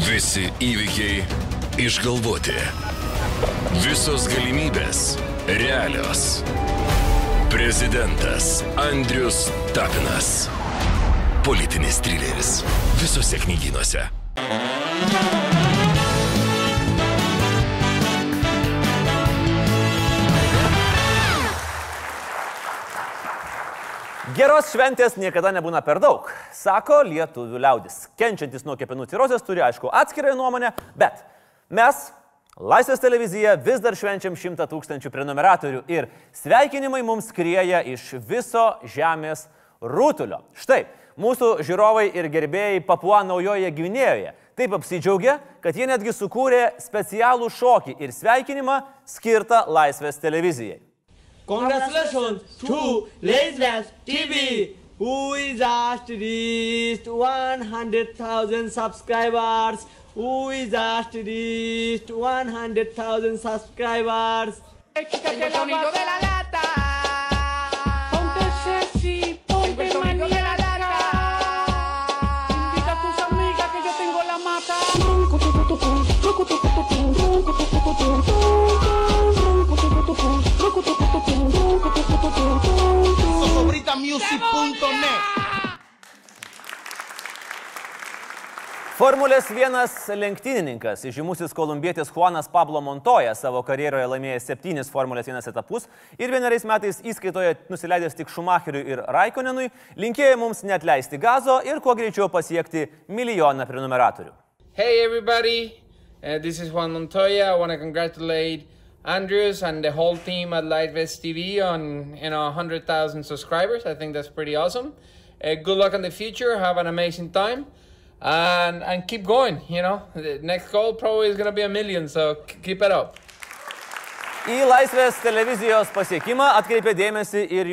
Visi įvykiai išgalvoti. Visos galimybės realios. Prezidentas Andrius Tapinas. Politinis trileris. Visose knygynuose. Geros šventės niekada nebūna per daug, sako lietuvių liaudis. Kenčiantis nuo kepenų cirozės turi, aišku, atskirąją nuomonę, bet mes, Laisvės televizija, vis dar švenčiam 100 tūkstančių prenumeratorių ir sveikinimai mums skrieja iš viso žemės rūtulio. Štai, mūsų žiūrovai ir gerbėjai Papua Naujoje Gvinėjoje taip apsidžiaugia, kad jie netgi sukūrė specialų šokį ir sveikinimą skirtą Laisvės televizijai. Congratulations to Lazy TV, who is just reached 100,000 subscribers. Who is just reached 100,000 subscribers. Tengo el sonido de la lata. Ponte sexy, ponte lata. Invita a tus amigas que yo tengo la mata. sobritamusic.net. Formulės vienas lenktynininkas, žymusis kolumbietis Juanas Pablo Montoya savo karjeroje laimėjęs septynis Formulės vienas etapus ir vieneriais metais įskaitoje nusileidęs tik Šumacheriui ir Raikonenui, linkėjo mums net leisti gazo ir kuo greičiau pasiekti milijoną prenumeratorių. Hey everybody, uh, this is Juan Montoya. I want to congratulate Andrews and the whole team at Lightvest TV on you know 100,000 subscribers. I think that's pretty awesome. Uh, good luck in the future. Have an amazing time, and and keep going. You know, the next goal probably is gonna be a million. So keep it up. Į Laisvės televizijos pasiekimą atkreipė dėmesį ir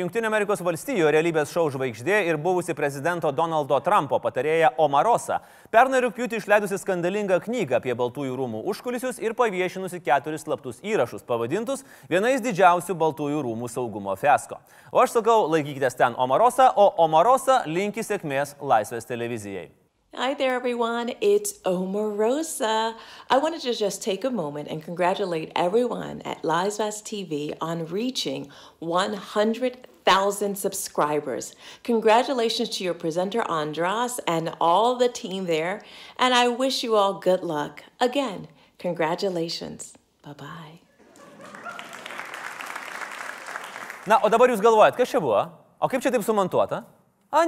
valstijų realybės šou žvaigždė ir buvusi prezidento Donaldo Trumpo patarėja Omarosa. Pernai rūpjūtį išleidusi skandalingą knygą apie Baltųjų rūmų užkulisius ir paviešinusi keturis slaptus įrašus pavadintus vienais didžiausių Baltųjų rūmų saugumo fiasko. O aš sakau, laikykitės ten Omarosa, o Omarosa linki sėkmės Laisvės televizijai. Hi there, everyone. It's Omarosa. I wanted to just take a moment and congratulate everyone at Liesvest TV on reaching 100,000 subscribers. Congratulations to your presenter, Andras, and all the team there. And I wish you all good luck. Again, congratulations. Bye bye. Na, o dabar jūs galvojat, kas čia buvo? O kaip čia taip sumontuota?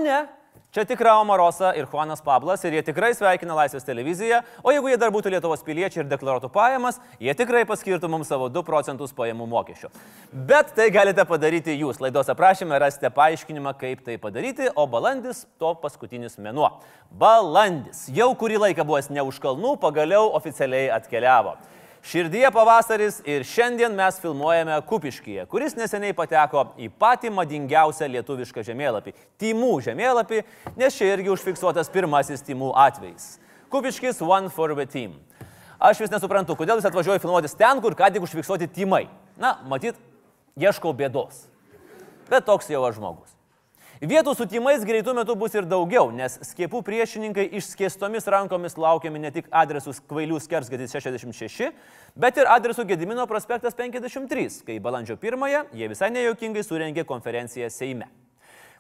Ne. Čia tikra Omarosa ir Juanas Pablas ir jie tikrai sveikina Laisvės televiziją, o jeigu jie dar būtų Lietuvos piliečiai ir deklaruotų pajamas, jie tikrai paskirtų mums savo 2 procentus pajamų mokesčio. Bet tai galite padaryti jūs. Laidos aprašymė rasite paaiškinimą, kaip tai padaryti, o balandis to paskutinis mėnuo. Balandis. Jau kurį laiką buvęs ne už kalnų, pagaliau oficialiai atkeliavo. Širdyje pavasaris ir šiandien mes filmuojame Kupiškyje, kuris neseniai pateko į patį madingiausią lietuvišką žemėlapį - Timų žemėlapį, nes čia irgi užfiksuotas pirmasis Timų atvejis. Kupiškis One for the Team. Aš vis nesuprantu, kodėl jūs atvažiuoju filmuotis ten, kur ką tik užfiksuoti timai. Na, matyt, ieškau bėdos. Bet toks jau aš žmogus. Vietų su timais greitų metų bus ir daugiau, nes skiepų priešininkai išskėstomis rankomis laukiami ne tik adresus Kvailių skersgatis 66, bet ir adresu Gedimino prospektas 53, kai balandžio 1-ąją jie visai nejuokingai surengė konferenciją Seime.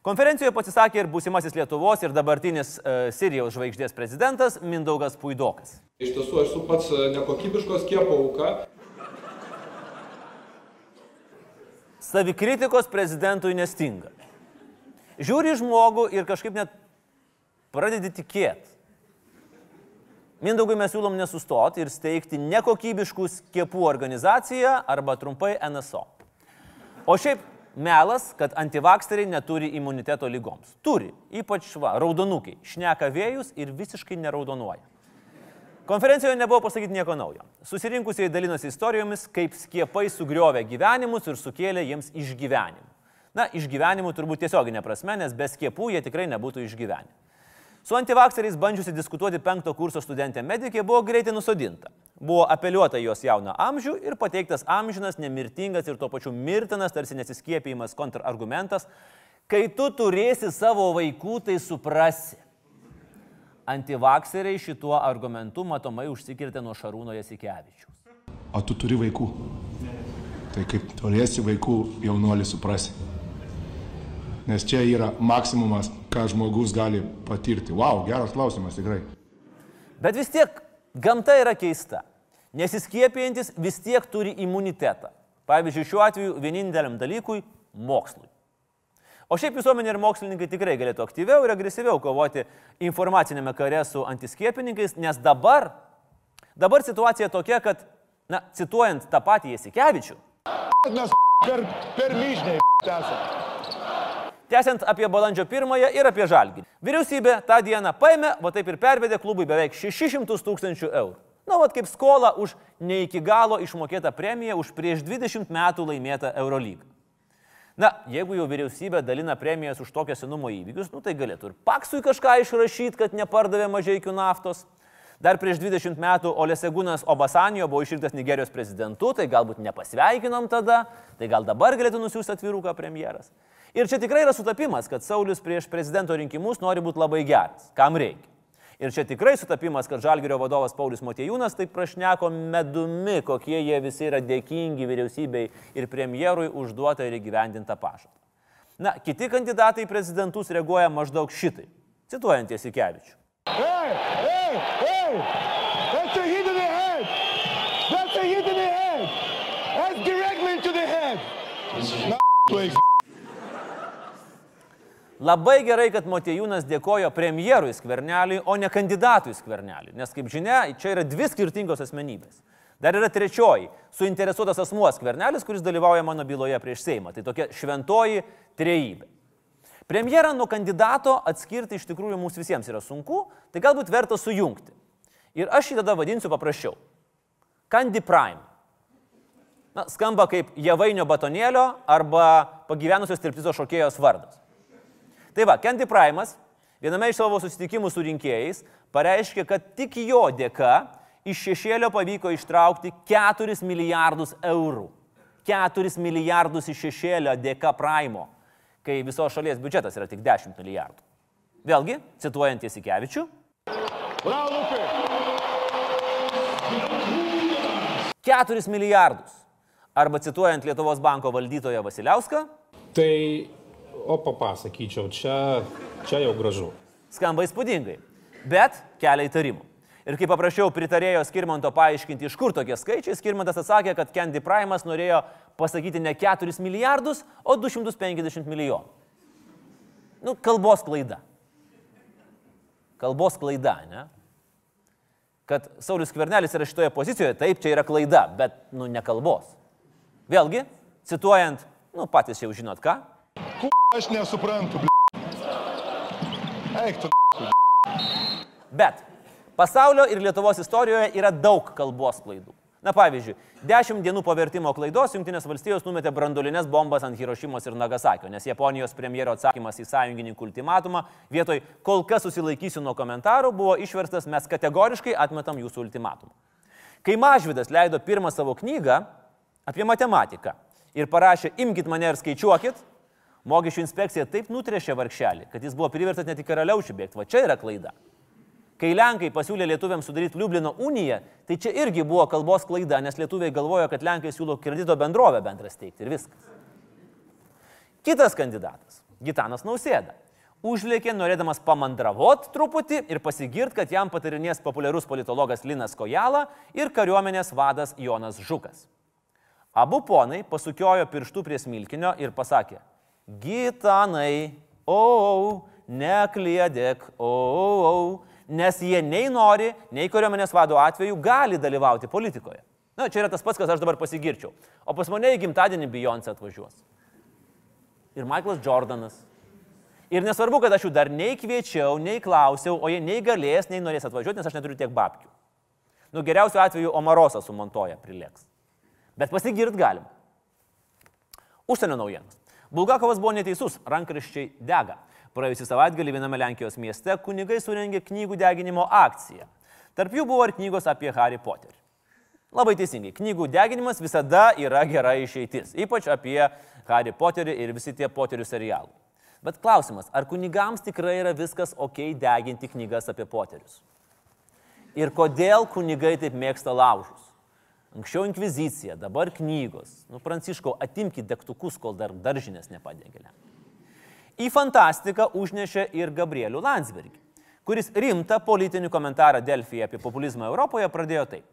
Konferencijoje pasisakė ir būsimasis Lietuvos ir dabartinis uh, Sirijos žvaigždės prezidentas Mindaugas Puidokas. Iš tiesų esu pats e, nekokybiškos skiepo auka. Savikritikos prezidentui nestinga. Žiūri žmogų ir kažkaip net pradedi tikėti. Mindaugui mes siūlom nesustoti ir steigti nekokybiškų skiepų organizaciją arba trumpai NSO. O šiaip melas, kad antivaksteriai neturi imuniteto lygoms. Turi, ypač šva, raudonukai, šneka vėjus ir visiškai neraudonuoja. Konferencijoje nebuvo pasakyti nieko naujo. Susirinkusieji dalinosi istorijomis, kaip skiepai sugriovė gyvenimus ir sukėlė jiems išgyvenimų. Na, išgyvenimų turbūt tiesioginė prasme, nes be skiepų jie tikrai nebūtų išgyvenę. Su antivakseriais bandžiusi diskutuoti penkto kurso studentė medikė buvo greitai nusodinta. Buvo apeliuota jos jauną amžių ir pateiktas amžinas, nemirtingas ir tuo pačiu mirtinas, tarsi nesiskiepijimas kontrargumentas, kai tu turėsi savo vaikų, tai suprasi. Antivakseriai šituo argumentu matomai užsikirtė nuo Šarūno Jasikevičius. O tu turi vaikų. Tai kaip turėsi vaikų, jaunuolį suprasi. Nes čia yra maksimumas, ką žmogus gali patirti. Wow, geras klausimas tikrai. Bet vis tiek gamta yra keista. Nesiskiepijantis vis tiek turi imunitetą. Pavyzdžiui, šiuo atveju vieninteliam dalykui - mokslui. O šiaip visuomenė ir mokslininkai tikrai galėtų aktyviau ir agresyviau kovoti informacinėme kare su antiskiepininkais, nes dabar, dabar situacija tokia, kad, na, cituojant tą patį Jasikevičių, Mes per, per myžniai esame. Tęsiant apie balandžio pirmąją ir apie žalgį. Vyriausybė tą dieną paėmė, va taip ir pervedė klubui beveik 600 tūkstančių eurų. Na, va kaip skola už ne iki galo išmokėtą premiją už prieš 20 metų laimėtą Eurolygą. Na, jeigu jau vyriausybė dalina premijas už tokio senumo įvykius, nu tai galėtų ir Paksui kažką išrašyti, kad nepardavė mažai naftos. Dar prieš 20 metų Olesegūnas Obasanijo buvo išrinktas Nigerijos prezidentu, tai galbūt nepasveikinom tada, tai gal dabar galėtų nusiųsti atviruką premjeras. Ir čia tikrai yra sutapimas, kad Saulis prieš prezidento rinkimus nori būti labai geras, kam reikia. Ir čia tikrai sutapimas, kad Žalgirio vadovas Paulius Motejūnas taip prašneko medumi, kokie jie visi yra dėkingi vyriausybei ir premjerui užduotą ir įgyvendintą pažadą. Na, kiti kandidatai į prezidentus reaguoja maždaug šitai, cituojant Jasikevičių. Hey, hey, hey! That's Labai gerai, kad Motejūnas dėkojo premjerui Skverneliui, o ne kandidatui Skverneliui. Nes, kaip žinia, čia yra dvi skirtingos asmenybės. Dar yra trečioji - suinteresuotas asmuo Skvernelis, kuris dalyvauja mano byloje prieš Seimą. Tai tokia šventoji trejybė. Premjerą nuo kandidato atskirti iš tikrųjų mums visiems yra sunku, tai galbūt verta sujungti. Ir aš šį tada vadinsiu paprasčiau. Candy Prime. Na, skamba kaip javainio batonėlio arba pagyvenusios tirptizo šokėjos vardas. Tai va, Candy Prime'as viename iš savo susitikimų su rinkėjais pareiškė, kad tik jo dėka iš šešėlio pavyko ištraukti 4 milijardus eurų. 4 milijardus iš šešėlio dėka Primo, kai visos šalies biudžetas yra tik 10 milijardų. Vėlgi, cituojant Jasikevičių, Bravo, Lukai! 4 milijardus. Arba cituojant Lietuvos banko valdytoją Vasiliauską, Tai, o papasakyčiau, čia, čia jau gražu. skamba įspūdingai, bet kelia įtarimų. Ir kai paprašiau pritarėjo Skirmanto paaiškinti, iš kur tokie skaičiai, Skirmantas atsakė, kad Candy Prime'as norėjo pasakyti ne 4 milijardus, o 250 milijonų. Nu, kalbos klaida. Kalbos klaida, ne? Kad Saulis Kvernelis yra šitoje pozicijoje, taip, čia yra klaida, bet, nu, ne kalbos. Vėlgi, cituojant, nu, patys jau žinot ką, Aš nesuprantu, bl. Eik tu. Bet pasaulio ir Lietuvos istorijoje yra daug kalbos klaidų. Na pavyzdžiui, dešimt dienų po vertimo klaidos Junktinės valstijos numetė brandolinės bombas ant Hirošimos ir Nagasakio, nes Japonijos premjero atsakymas į sąjungininkų ultimatumą vietoj kol kas susilaikysiu nuo komentarų buvo išverstas mes kategoriškai atmetam jūsų ultimatumą. Kai Mažvidas leido pirmą savo knygą apie matematiką ir parašė imkit mane ir skaičiuokit, mokesčių inspekcija taip nutrešė vargšelį, kad jis buvo priverstas net į karaliaučių bėgti. Va čia yra klaida. Kai Lenkai pasiūlė lietuviams sudaryti Liublino uniją, tai čia irgi buvo kalbos klaida, nes lietuviai galvojo, kad Lenkai siūlo kredito bendrovę bendrą steigti ir viskas. Kitas kandidatas - Gitanas Nausėda. Užlėkė norėdamas pamandravot truputį ir pasigirt, kad jam patarinės populiarus politologas Linas Kojala ir kariuomenės vadas Jonas Žukas. Abu ponai pasukiojo pirštų prie smilkinio ir pasakė, Gitanai, o, nekliedėk, o, nes jie nei nori, nei kariuomenės vado atveju gali dalyvauti politikoje. Na, čia yra tas pats, kas aš dabar pasigirčiau. O pas mane į gimtadienį Beyoncé atvažiuos. Ir Michaelas Jordanas. Ir nesvarbu, kad aš jų dar nei kviečiau, nei klausiau, o jie nei galės, nei norės atvažiuoti, nes aš neturiu tiek babkių. Nu, geriausiu atveju Omarosas su Montoja prilėks. Bet pasigirt galim. Užsienio naujienos. Bulgakovas buvo neteisus, rankraščiai dega. Praėjusį savaitgalį viename Lenkijos mieste kunigai surengė knygų deginimo akciją. Tarp jų buvo ir knygos apie Harry Potterį. Labai teisingai, knygų deginimas visada yra gera išeitis, ypač apie Harry Potterį ir visi tie Potterių serialai. Bet klausimas, ar kunigams tikrai yra viskas ok deginti knygas apie poterius? Ir kodėl kunigai taip mėgsta laužus? Anksčiau inkvizicija, dabar knygos. Nu, Pranciškau, atimkite degtukus, kol dar daržinės nepadegėlė. Į fantastiką užnešė ir Gabrielių Landsbergį, kuris rimtą politinį komentarą Delfyje apie populizmą Europoje pradėjo taip.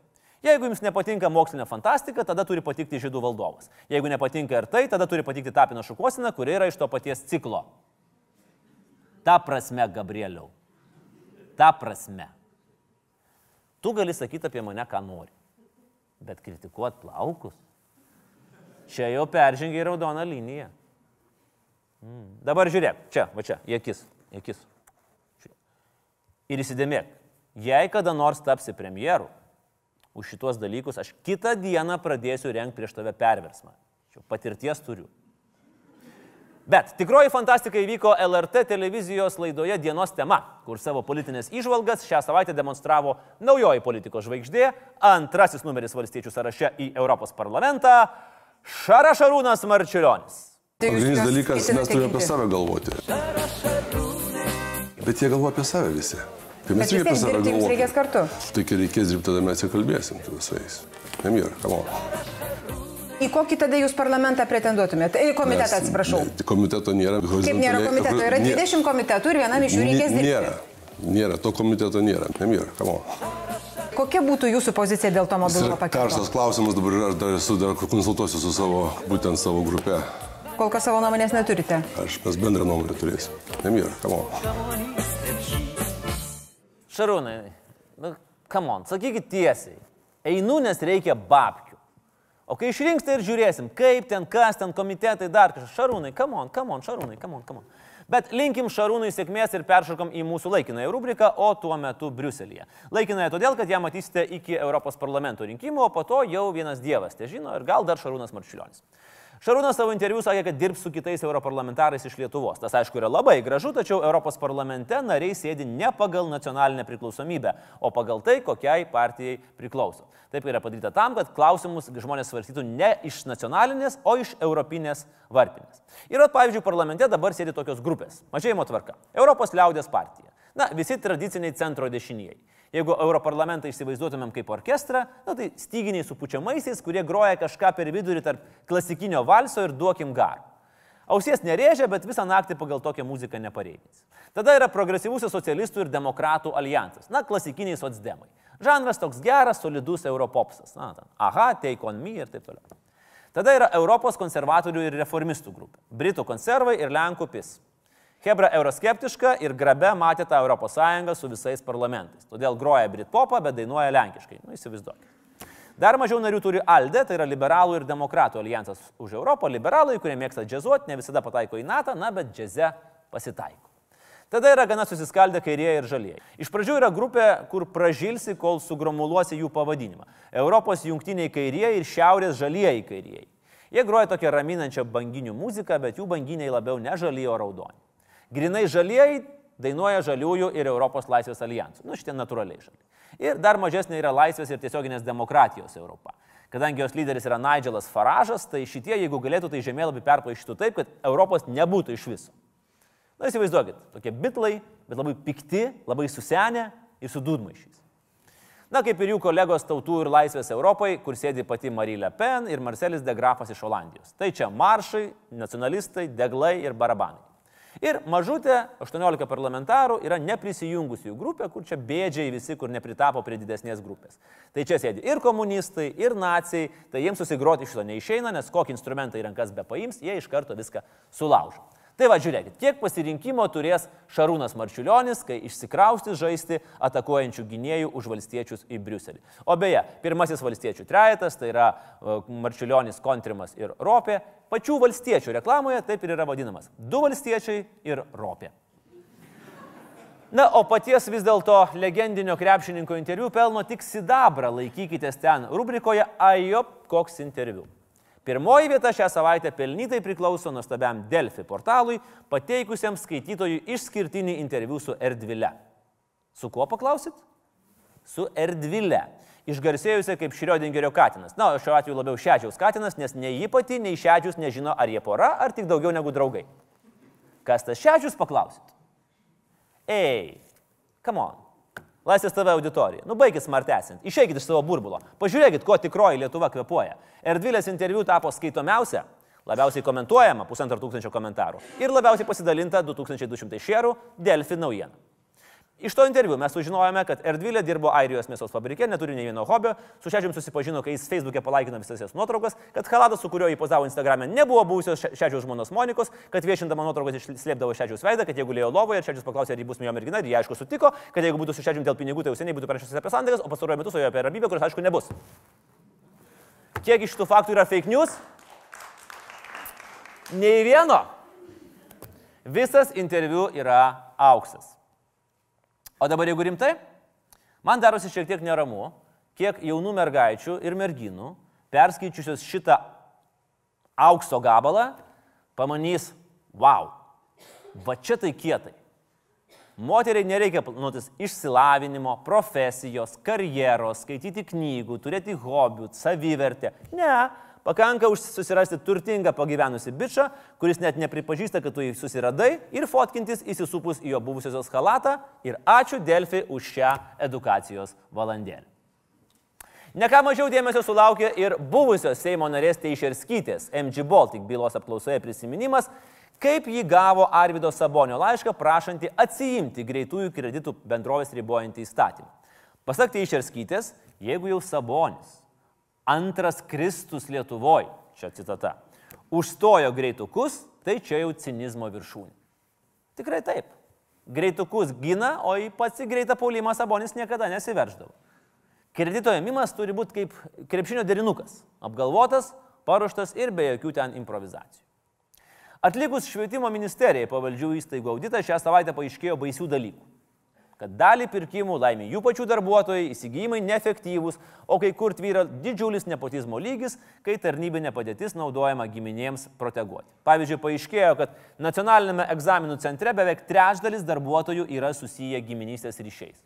Jeigu jums nepatinka mokslinė fantastika, tada turi patikti žydų valdovas. Jeigu nepatinka ir tai, tada turi patikti Tapino šukosina, kuri yra iš to paties ciklo. Ta prasme, Gabrieliau. Ta prasme. Tu gali sakyti apie mane, ką nori. Bet kritikuot plaukus. Čia jau peržengiai raudoną liniją. Mm. Dabar žiūrėk, čia, va čia, į akis, į akis. Žiūrėk. Ir įsidėmėk, jei kada nors tapsi premjeru, už šituos dalykus aš kitą dieną pradėsiu renkti prieš tave perversmą. Čia patirties turiu. Bet tikroji fantastika įvyko LRT televizijos laidoje Dienos tema, kur savo politinės išvalgas šią savaitę demonstravo naujoji politikos žvaigždė, antrasis numeris valstiečių sąraše į Europos parlamentą - Šarašarūnas Marčiulionis. Pagrindinis dalykas, mes turime apie save galvoti. Bet jie galvoja apie save visi. Tai mes irgi apie save galvojame. reikės kartu. Tai kai reikės dirbti, tada mes ir kalbėsim su visais. Nemyra, kamo. Į kokį tada jūs parlamentą pretenduotumėte? Į komitetą, atsiprašau. Komiteto nėra. Kaip nėra komiteto? Yra 20 komitetų ir vienam iš jų reikės dirbti. Nėra. Nėra, to komiteto nėra. Nemyra, kamo. Kokia būtų jūsų pozicija dėl to mobilumo paketo? Karstas klausimas dabar yra, aš dar esu, dar konsultuosiu su savo, būtent savo grupe. Kol kas savo nuomonės neturite. Aš mes bendrą nuomonę turėsim. Nemyra, kamo. Šarūnai, nu, come on, sakykit tiesiai. Einu, nes reikia babkių. O kai išrinks, tai ir žiūrėsim, kaip ten, kas ten, komitetai dar kažkas. Šarūnai, come on, come on, Šarūnai, come on, come on. Bet linkim Šarūnui sėkmės ir peršokom į mūsų laikinąją rubriką, o tuo metu Briuselėje. Laikinąją todėl, kad ją matysite iki Europos parlamento rinkimų, o po to jau vienas dievas, te žino, ir gal dar Šarūnas Marčiulionis. Šarūnas savo interviu sakė, kad dirbs su kitais europarlamentarais iš Lietuvos. Tas aišku yra labai gražu, tačiau Europos parlamente nariai sėdi ne pagal nacionalinę priklausomybę, o pagal tai, kokiai partijai priklauso. Taip yra padaryta tam, kad klausimus žmonės svarstytų ne iš nacionalinės, o iš europinės varpinės. Ir, vat, pavyzdžiui, parlamente dabar sėdi tokios grupės. Mažėjimo tvarka. Europos liaudės partija. Na, visi tradiciniai centro dešinieji. Jeigu Europarlamentą įsivaizduotumėm kaip orkestrą, na, tai styginiai su pučiamaisiais, kurie groja kažką per vidurį tarp klasikinio valso ir duokim garų. Ausies nerėžia, bet visą naktį pagal tokią muziką nepareidins. Tada yra progresyvusių socialistų ir demokratų alijansas. Na, klasikiniai socdemai. Žanras toks geras, solidus europopsas. Na, ten, aha, take on me ir taip toliau. Tada yra Europos konservatorių ir reformistų grupė. Britų konservai ir Lenkų pis. Hebra euroskeptiška ir grabe matė tą ES su visais parlamentais. Todėl groja Britpopą, bet dainuoja lenkiškai. Nu, įsivaizduokit. Dar mažiau narių turi ALDE, tai yra liberalų ir demokratų alijansas už Europą, liberalai, kurie mėgsta džiazuoti, ne visada pataiko į NATO, na, bet džiaze pasitaiko. Tada yra gana susiskaldę kairieji ir žalieji. Iš pradžių yra grupė, kur pražilsi, kol sugromuluosi jų pavadinimą. Europos jungtiniai kairieji ir šiaurės žalieji kairieji. Jie groja tokią raminančią banginių muziką, bet jų banginiai labiau ne žalieji, o raudoni. Grinai žalieji dainuoja žaliųjų ir Europos laisvės alijansų. Nu, šitie natūraliai žaliai. Ir dar mažesnė yra laisvės ir tiesioginės demokratijos Europa. Kadangi jos lyderis yra Nigelas Faražas, tai šitie, jeigu galėtų, tai žemėlapį perplaišytų taip, kad Europos nebūtų iš viso. Na, įsivaizduokit, tokie bitlai, bet labai pikti, labai susenę ir su dūdmaišiais. Na, kaip ir jų kolegos tautų ir laisvės Europai, kur sėdi pati Marie Le Pen ir Marcelis de Grafas iš Olandijos. Tai čia maršai, nacionalistai, deglai ir barabanai. Ir mažutė 18 parlamentarų yra neprisijungusių grupė, kur čia bėdžiai visi, kur nepritapo prie didesnės grupės. Tai čia sėdi ir komunistai, ir nacijai, tai jiems susigroti iš to neišeina, nes kokį instrumentą į rankas be paims, jie iš karto viską sulaužo. Tai va, žiūrėkit, kiek pasirinkimo turės Šarūnas Marčiulionis, kai išsikraustys žaisti atakuojančių gynėjų už valstiečius į Briuselį. O beje, pirmasis valstiečių trejetas, tai yra e, Marčiulionis, Kontrimas ir Ropė, pačių valstiečių reklamoje taip ir yra vadinamas. Du valstiečiai ir Ropė. Na, o paties vis dėlto legendinio krepšininko interviu pelno tik sidabrą, laikykitės ten rubrikoje Ajop, koks interviu. Pirmoji vieta šią savaitę pelnytai priklauso nuostabiam Delfi portalui, pateikusiam skaitytojui išskirtinį interviu su Erdvile. Su kuo paklausit? Su Erdvile. Išgarsėjusi kaip Šriodingerio katinas. Na, šiuo atveju labiau Šedžiaus katinas, nes nei ji pati, nei Šedžius nežino, ar jie pora, ar tik daugiau negu draugai. Kas tas šešius paklausit? Ei, come on. Laisvės TV auditorija. Nu baigit smartesint. Išeikit iš savo burbulo. Pažiūrėkit, ko tikroji Lietuva kvepuoja. Erdvilės interviu tapo skaitomiausia, labiausiai komentuojama pusantro tūkstančio komentarų ir labiausiai pasidalinta 2200 šerų Delfi naujiena. Iš to interviu mes sužinojome, kad Erdvilė dirbo Airijos mėsos fabrike, neturi nei vieno hobio, su šešiam susipažino, kai jis Facebook'e palaikino visas jas nuotraukas, kad haladas, su kuriuo jį pozavo Instagram'e, nebuvo buvusios šešios žmonos Monikos, kad viešindama nuotraukas išslėpdavo šešios veidą, kad jie gulėjo lovoje ir šešios paklausė, ar jį bus jo mergina, ir jie aišku sutiko, kad jeigu būtų su šešiom dėl pinigų, tai jau seniai būtų parašęs apie sandaras, o pastaruoju metu su jo apie ramybę, kuris aišku nebus. Kiek iš tų faktų yra fake news? Nei vieno. Visas interviu yra auksas. O dabar jeigu rimtai, man darosi šiek tiek neramu, kiek jaunų mergaičių ir merginų, perskaičiusios šitą aukso gabalą, pamanys, wow, va čia tai kietai. Moteriai nereikia nuotis išsilavinimo, profesijos, karjeros, skaityti knygų, turėti hobių, savivertę. Ne, pakanka susirasti turtingą pagyvenusi bičią, kuris net nepripažįsta, kad tu jį susiradai ir fotkintis įsisupus į jo buvusios halatą ir ačiū Delfi už šią edukacijos valandėlį. Neką mažiau dėmesio sulaukė ir buvusios Seimo narės Teišerskytės MG Baltic bylos apklausoje prisiminimas, kaip jį gavo Arvido Sabonio laišką prašantį atsiimti greitųjų kreditų bendrovės ribojantį įstatymą. Pasak Teišerskytės, jeigu jau Sabonis, antras Kristus Lietuvoje, čia citata, užstojo greitukus, tai čia jau cinizmo viršūnė. Tikrai taip. Greitukus gina, o į pats greitą paulimą Sabonis niekada nesiverždavo. Kredito ėmimas turi būti kaip krepšinio derinukas - apgalvotas, paruoštas ir be jokių ten improvizacijų. Atlikus švietimo ministerijai pavaldžių įstaigų auditą šią savaitę paaiškėjo baisių dalykų. Kad dalį pirkimų laimė jų pačių darbuotojai, įsigijimai neefektyvūs, o kai kur tvyra didžiulis nepotizmo lygis, kai tarnybinė padėtis naudojama giminėms proteguoti. Pavyzdžiui, paaiškėjo, kad nacionalinėme egzaminų centre beveik trečdalis darbuotojų yra susiję giminystės ryšiais.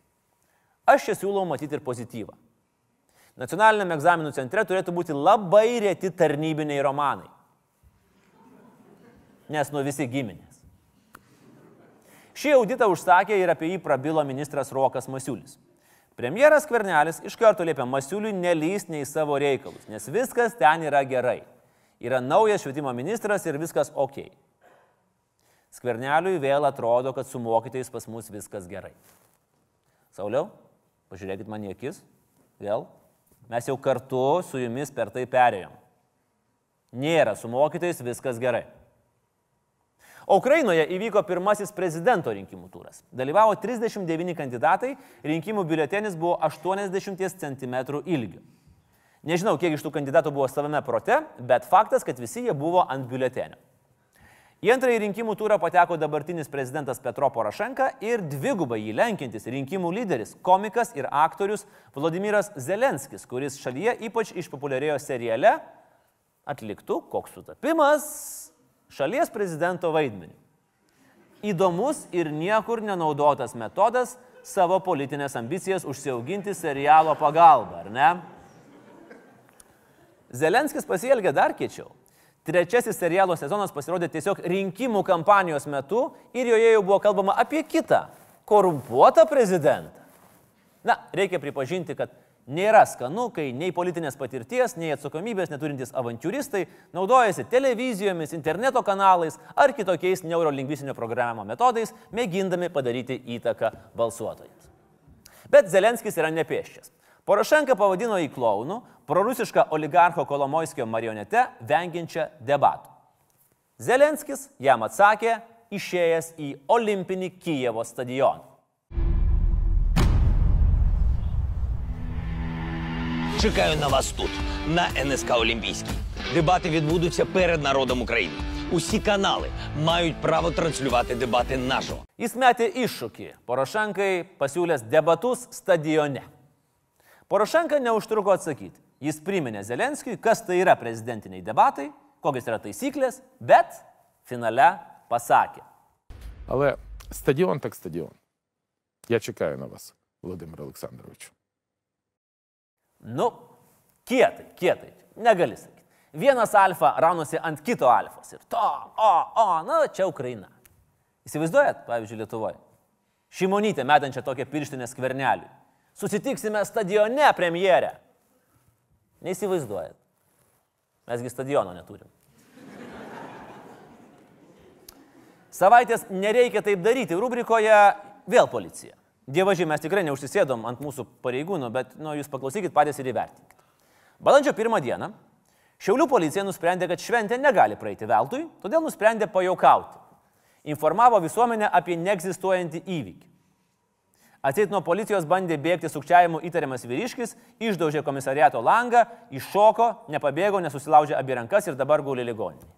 Aš čia siūlau matyti ir pozityvą. Nacionaliniame egzaminų centre turėtų būti labai reti tarnybiniai romanai. Nes nuo visi giminės. Šį auditą užsakė ir apie jį prabilo ministras Rokas Masiulis. Premjeras Kvernelis iš karto liepia Masiuliui nelysti nei savo reikalus, nes viskas ten yra gerai. Yra naujas švietimo ministras ir viskas ok. Skverneliui vėl atrodo, kad su mokytais pas mus viskas gerai. Sauliau, pažiūrėkit man į akis. Vėl. Mes jau kartu su jumis per tai perėjom. Nėra su mokytais viskas gerai. O Ukrainoje įvyko pirmasis prezidento rinkimų turas. Dalyvavo 39 kandidatai, rinkimų biuletenis buvo 80 cm ilgio. Nežinau, kiek iš tų kandidatų buvo savame prote, bet faktas, kad visi jie buvo ant biuletenio. Į antrąjį rinkimų turą pateko dabartinis prezidentas Petro Porošenka ir dvigubai jį lenkintis rinkimų lyderis, komikas ir aktorius Vladimiras Zelenskis, kuris šalyje ypač išpopuliarėjo seriale Atliktų koks sutapimas šalies prezidento vaidmenį. Įdomus ir niekur nenaudotas metodas savo politinės ambicijas užsiauginti serialo pagalba, ar ne? Zelenskis pasielgė dar kečiau. Trečiasis serialo sezonas pasirodė tiesiog rinkimų kampanijos metu ir joje jau buvo kalbama apie kitą korumpuotą prezidentą. Na, reikia pripažinti, kad nėra skanu, kai nei politinės patirties, nei atsakomybės neturintys avantūristai naudojasi televizijomis, interneto kanalais ar kitokiais neurolingvistinio programavimo metodais, mėgindami padaryti įtaką balsuotojams. Bet Zelenskis yra nepieščias. Porošenka pavadino į klaunų, prorusišką oligarcho Kolomoiskio marionete, vengiančią debatų. Zelenskis jam atsakė, išėjęs į olimpinį Kijevo stadioną. Чекаю на вас тут, на НСК Олімпійський. Дебати відбудуться перед народом України. Усі канали мають право транслювати дебати наживо. Jis metė iššūkį Porošenkai pasiūlęs debatus stadione. Porošenka neužtruko atsakyti. Jis priminė Zelenskijui, kas tai yra prezidentiniai debatai, kokios yra taisyklės, bet finale pasakė. Але стадіон так стадіон. Я чекаю на вас, Володимир Олександрович. Nu, kietai, kietai, negali sakyti. Vienas alfa raunosi ant kito alfos ir to, o, o, na, čia Ukraina. Įsivaizduojat, pavyzdžiui, Lietuvoje. Šimonytė metančią tokią pirštinę skvernelį. Susitiksime stadione premjerę. Neįsivaizduojat. Mesgi stadiono neturim. Savaitės nereikia taip daryti. Rubrikoje vėl policija. Dievaži, mes tikrai neužsisėdom ant mūsų pareigūnų, bet nu, jūs paklausykit patys ir įvertinkit. Balandžio pirmą dieną Šiaulių policija nusprendė, kad šventė negali praeiti veltui, todėl nusprendė pajaukauti. Informavo visuomenę apie neegzistuojantį įvykį. Atseit nuo policijos bandė bėgti sukčiavimu įtariamas vyriškis, išdaužė komisariato langą, iššoko, nepabėgo, nesusilaužė abi rankas ir dabar guli ligoninė.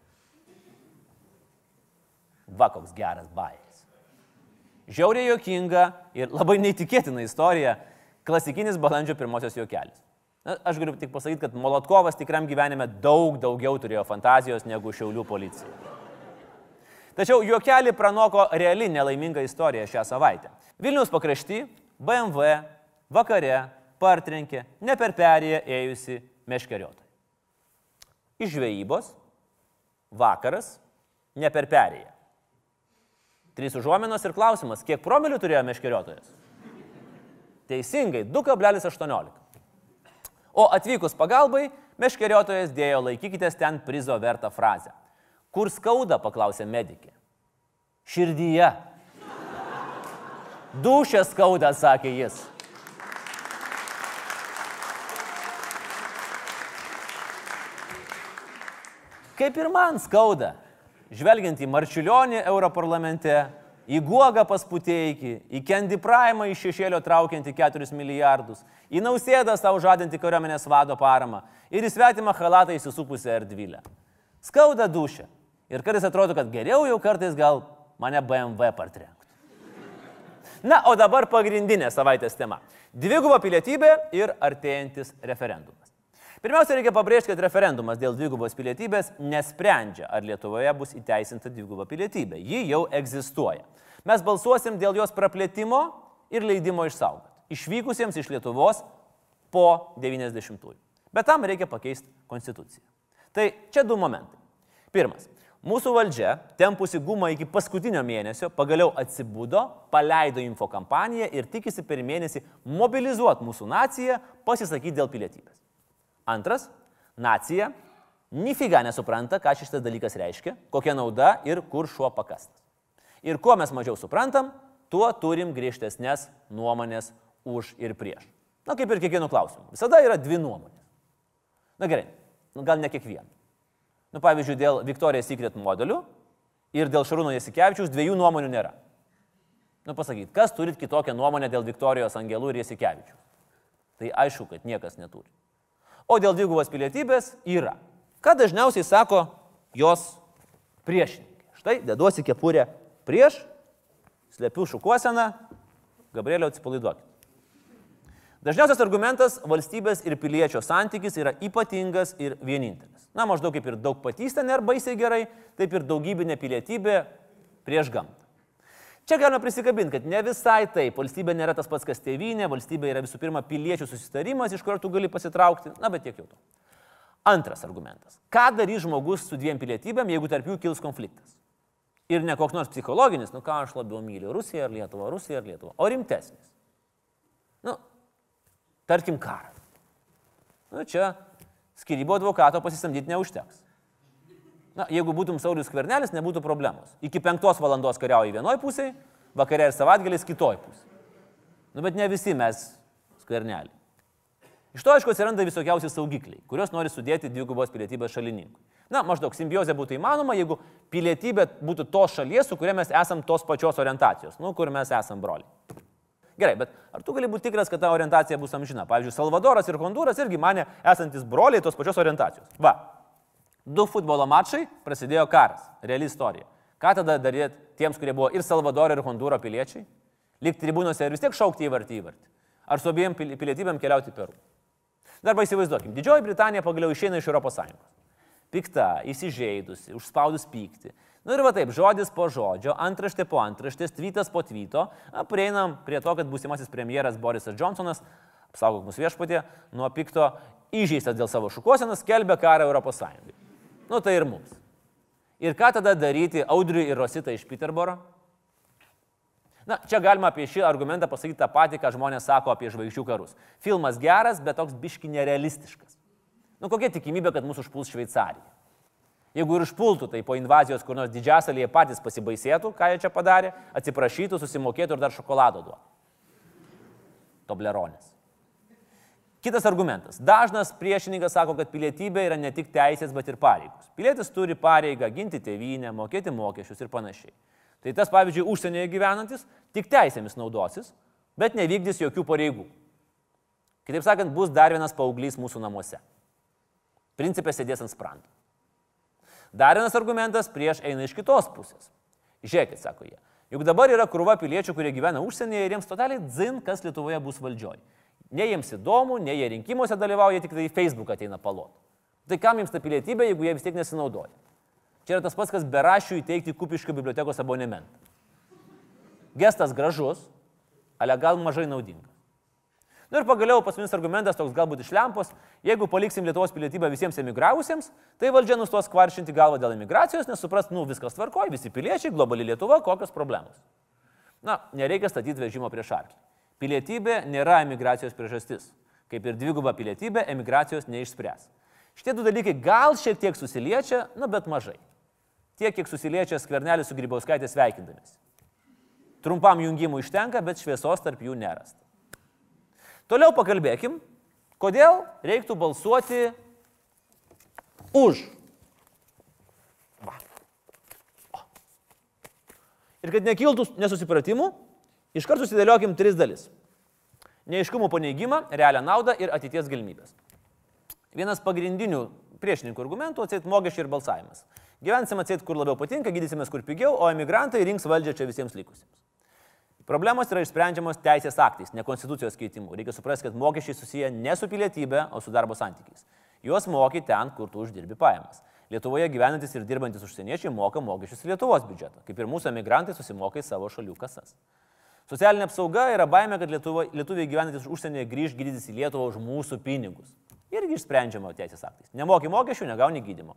Va koks geras baijas. Žiauriai jokinga ir labai neįtikėtina istorija - klasikinis balandžio pirmosios juokelis. Na, aš galiu tik pasakyti, kad Molotkovas tikram gyvenime daug daugiau turėjo fantazijos negu Šiaulių policija. Tačiau juokelį pranoko reali nelaiminga istorija šią savaitę. Vilnius pakrašty BMW vakare partrenkė ne per perėją ėjusi meškeriotoją. Iš žvejybos vakaras ne per perėją. Trys užuominos ir klausimas, kiek promilių turėjo meškeriotojas? Teisingai, 2,18. O atvykus pagalbai, meškeriotojas dėjo laikykitės ten prizo vertą frazę. Kur skauda, paklausė medikė. Širdyje. Dušė skauda, sakė jis. Kaip ir man skauda, žvelgiant į Marčiulionį Europarlamente, į Guogą pas Puteikį, į Candy Prime iš šešėlio traukiantį 4 milijardus, į Nausėdą savo žadinti kariuomenės vado paramą ir į svetimą halatą įsisupusią erdvylę. Skauda dušę. Ir kartais atrodo, kad geriau jau kartais gal mane BMW partrenktų. Na, o dabar pagrindinė savaitės tema - dviguba pilietybė ir artėjantis referendumas. Pirmiausia, reikia pabrėžti, kad referendumas dėl dvigubos pilietybės nesprendžia, ar Lietuvoje bus įteisinta dviguba pilietybė. Ji jau egzistuoja. Mes balsuosim dėl jos praplėtimo ir leidimo išsaugoti. Išvykusiems iš Lietuvos po 90-ųjų. Bet tam reikia pakeisti konstituciją. Tai čia du momentai. Pirmas. Mūsų valdžia, tempusi gumą iki paskutinio mėnesio, pagaliau atsibudo, paleido info kampaniją ir tikisi per mėnesį mobilizuoti mūsų naciją, pasisakyti dėl pilietybės. Antras, nacija nifiga nesupranta, ką šitas dalykas reiškia, kokia nauda ir kur šuo pakastas. Ir kuo mes mažiau suprantam, tuo turim griežtesnės nuomonės už ir prieš. Na kaip ir kiekvienu klausimu. Visada yra dvi nuomonės. Na gerai, nu, gal ne kiekviena. Nu, pavyzdžiui, dėl Victoria's Secret modelių ir dėl Šarūno Jasikevičius dviejų nuomonių nėra. Nu, pasakyt, kas turit kitokią nuomonę dėl Viktorijos Angelų ir Jasikevičių? Tai aišku, kad niekas neturi. O dėl dvigubos pilietybės yra. Ką dažniausiai sako jos priešininkai. Štai, deduosi kepurę prieš, slepiu šukuoseną, Gabrielio atsipalaiduokit. Dažniausias argumentas - valstybės ir piliečio santykis yra ypatingas ir vienintelis. Na, maždaug kaip ir daug patystė nėra baisiai gerai, taip ir daugybinė pilietybė prieš gamtą. Čia galime prisikabinti, kad ne visai taip. Valstybė nėra tas pats, kas tėvynė, valstybė yra visų pirma piliečių susitarimas, iš kurio tu gali pasitraukti. Na, bet tiek jau to. Antras argumentas. Ką darys žmogus su dviem pilietybėm, jeigu tarp jų kils konfliktas? Ir ne koks nors psichologinis, nu ką aš labiau myliu - Rusiją ar Lietuvą, Rusiją ar Lietuvą, o rimtesnis. Nu, tarkim karas. Nu, čia skirybo advokato pasisamdyti neužteks. Na, jeigu būtum Saulis Kvernelis, nebūtų problemos. Iki penktos valandos kariauji vienoje pusėje, vakarė ir savaitgalis kitoje pusėje. Nu, bet ne visi mes Skvernelį. Iš to, aišku, atsiranda visokiausi saugikliai, kuriuos nori sudėti dvigubos pilietybės šalininkui. Na, maždaug simbiozė būtų įmanoma, jeigu pilietybė būtų tos šalies, su kuria mes esam tos pačios orientacijos, nu, kur mes esam broliai. Gerai, bet ar tu gali būti tikras, kad ta orientacija bus amžina? Pavyzdžiui, Salvadoras ir Honduras irgi mane esantis broliai tos pačios orientacijos. Va, du futbolo mačai, prasidėjo karas, reali istorija. Ką tada daryti tiems, kurie buvo ir Salvadoro, ir Hondūro piliečiai? Likti tribūnose ir vis tiek šaukti įvartį įvartį. Ar su abiem pilietybėm keliauti Peru? Dar įsivaizduokim, Didžioji Britanija pagaliau išeina iš ES. Pikta, įsižeidusi, užspaudus pyktį. Na nu ir va taip, žodis po žodžio, antraštė po antraštės, tvytas po tvyto, na, prieinam prie to, kad būsimasis premjeras Borisas Johnsonas, apsaugok mūsų viešpatė, nuo pikto įžeistas dėl savo šukuosenos, skelbia karą ES. Nu tai ir mums. Ir ką tada daryti Audriui ir Rosita iš Peterboro? Na, čia galima apie šį argumentą pasakyti tą patį, ką žmonės sako apie žvaigždžių karus. Filmas geras, bet toks biški nerealistiškas. Nu, kokia tikimybė, kad mūsų užpuls Šveicarija? Jeigu ir užpultų, tai po invazijos kur nors didžiasalėje patys pasibaisėtų, ką jie čia padarė, atsiprašytų, susimokėtų ir dar šokolado duotų. Tobleronis. Kitas argumentas. Dažnas priešininkas sako, kad pilietybė yra ne tik teisės, bet ir pareigos. Pilietis turi pareigą ginti tėvynę, mokėti mokesčius ir panašiai. Tai tas, pavyzdžiui, užsienyje gyvenantis tik teisėmis naudosis, bet nevykdys jokių pareigų. Kitaip sakant, bus dar vienas paauglys mūsų namuose. Principė sėdės ant sprando. Dar vienas argumentas prieš eina iš kitos pusės. Žiūrėkit, sako jie. Juk dabar yra krūva piliečių, kurie gyvena užsienyje ir jiems totaliai dzin, kas Lietuvoje bus valdžioj. Ne jiems įdomu, ne jie rinkimuose dalyvauja, tik tai į Facebook ateina palot. Tai kam jiems ta pilietybė, jeigu jie vis tiek nesinaudoja? Čia yra tas pats, kas berašių įteikti kupiškio bibliotekos abonementą. Gestas gražus, ale gal mažai naudingas. Na ir pagaliau pasminis argumentas toks galbūt iš lempos, jeigu paliksim Lietuvos pilietybę visiems emigravusiems, tai valdžia nustos kvaršinti galvą dėl emigracijos, nes supras, nu viskas tvarkoja, visi piliečiai, globali Lietuva, kokios problemos. Na, nereikia statyti vežimo prieš arklį. Pilietybė nėra emigracijos priežastis. Kaip ir dviguba pilietybė, emigracijos neišspręs. Šitie du dalykai gal šiek tiek susiliečia, na bet mažai. Tiek, kiek susiliečia skvernelis su Grybauskaitė sveikindamis. Trumpam jungimui užtenka, bet šviesos tarp jų nerasta. Toliau pakalbėkim, kodėl reiktų balsuoti už. Ir kad nekiltų nesusipratimų, iškart susidėliokim tris dalis. Neiškumo paneigimą, realią naudą ir ateities galimybės. Vienas pagrindinių priešininkų argumentų - atseit mokesčiai ir balsavimas. Gyvensim atseit, kur labiau patinka, gydysimės kur pigiau, o emigrantai rinks valdžią čia visiems likusiems. Problemos yra išsprendžiamos teisės aktais, ne konstitucijos keitimu. Reikia suprasti, kad mokesčiai susiję ne su pilietybė, o su darbo santykiais. Juos moki ten, kur tu uždirbi pajamas. Lietuvoje gyvenantis ir dirbantis užsieniečiai moka mokesčius Lietuvos biudžetą, kaip ir mūsų emigrantai susimoka į savo šalių kasas. Socialinė apsauga yra baime, kad Lietuva, lietuviai gyvenantis užsienyje grįž gydytis į Lietuvą už mūsų pinigus. Irgi išsprendžiama teisės aktais. Nemoki mokesčių, negauni gydimo.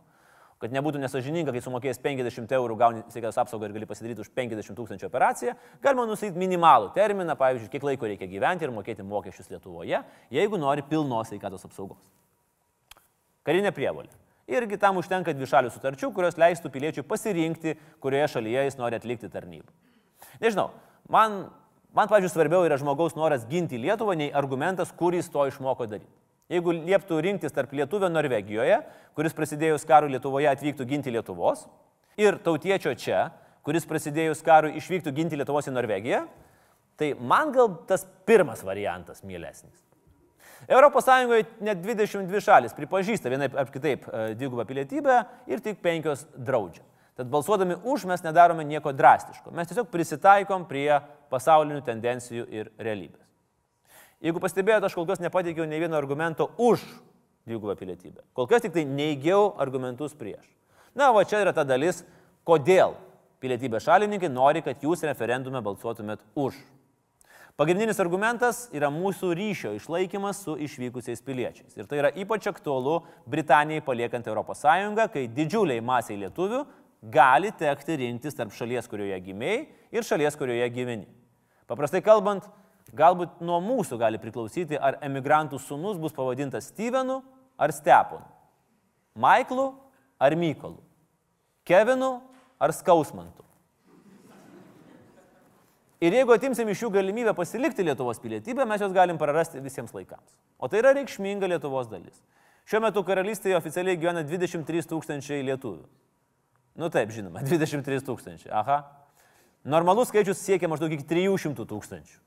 Kad nebūtų nesažininga, kai sumokėjęs 50 eurų gauni sveikatos apsaugą ir gali pasidaryti už 50 tūkstančių operaciją, galima nusakyti minimalų terminą, pavyzdžiui, kiek laiko reikia gyventi ir mokėti mokesčius Lietuvoje, jeigu nori pilnos sveikatos apsaugos. Karinė prievolė. Irgi tam užtenka dvišalių sutarčių, kurios leistų piliečiui pasirinkti, kurioje šalyje jis nori atlikti tarnybą. Nežinau, man, man pavyzdžiui, svarbiau yra žmogaus noras ginti Lietuvą, nei argumentas, kur jis to išmoko daryti. Jeigu lieptų rinktis tarp lietuvio Norvegijoje, kuris prasidėjus karui Lietuvoje atvyktų ginti Lietuvos, ir tautiečio čia, kuris prasidėjus karui išvyktų ginti Lietuvos į Norvegiją, tai man gal tas pirmas variantas mielesnis. ES net 22 šalis pripažįsta vienaip ar kitaip e, dvigubą pilietybę ir tik penkios draudžia. Tad balsuodami už mes nedarome nieko drastiško. Mes tiesiog prisitaikom prie pasaulinių tendencijų ir realybės. Jeigu pastebėjote, aš kol kas nepateikiau ne vieno argumento už dvigubą pilietybę. Kol kas tik tai neigiau argumentus prieš. Na, o čia yra ta dalis, kodėl pilietybės šalininkai nori, kad jūs referendume balsuotumėt už. Pagrindinis argumentas yra mūsų ryšio išlaikymas su išvykusiais piliečiais. Ir tai yra ypač aktualu Britanijai paliekant ES, kai didžiuliai masiai lietuvių gali tekti rinktis tarp šalies, kurioje gimėjai ir šalies, kurioje gyveni. Paprastai kalbant, galbūt nuo mūsų gali priklausyti, ar emigrantų sunus bus pavadintas Stevenu ar Steponu, Maiklu ar Mykolu, Kevinu ar Skausmantu. Ir jeigu atimsim iš jų galimybę pasilikti Lietuvos pilietybę, mes jos galim prarasti visiems laikams. O tai yra reikšminga Lietuvos dalis. Šiuo metu karalystėje oficialiai gyvena 23 tūkstančiai lietuvių. Nu taip, žinoma, 23 tūkstančiai. Aha. Normalus skaičius siekia maždaug iki 300 tūkstančių.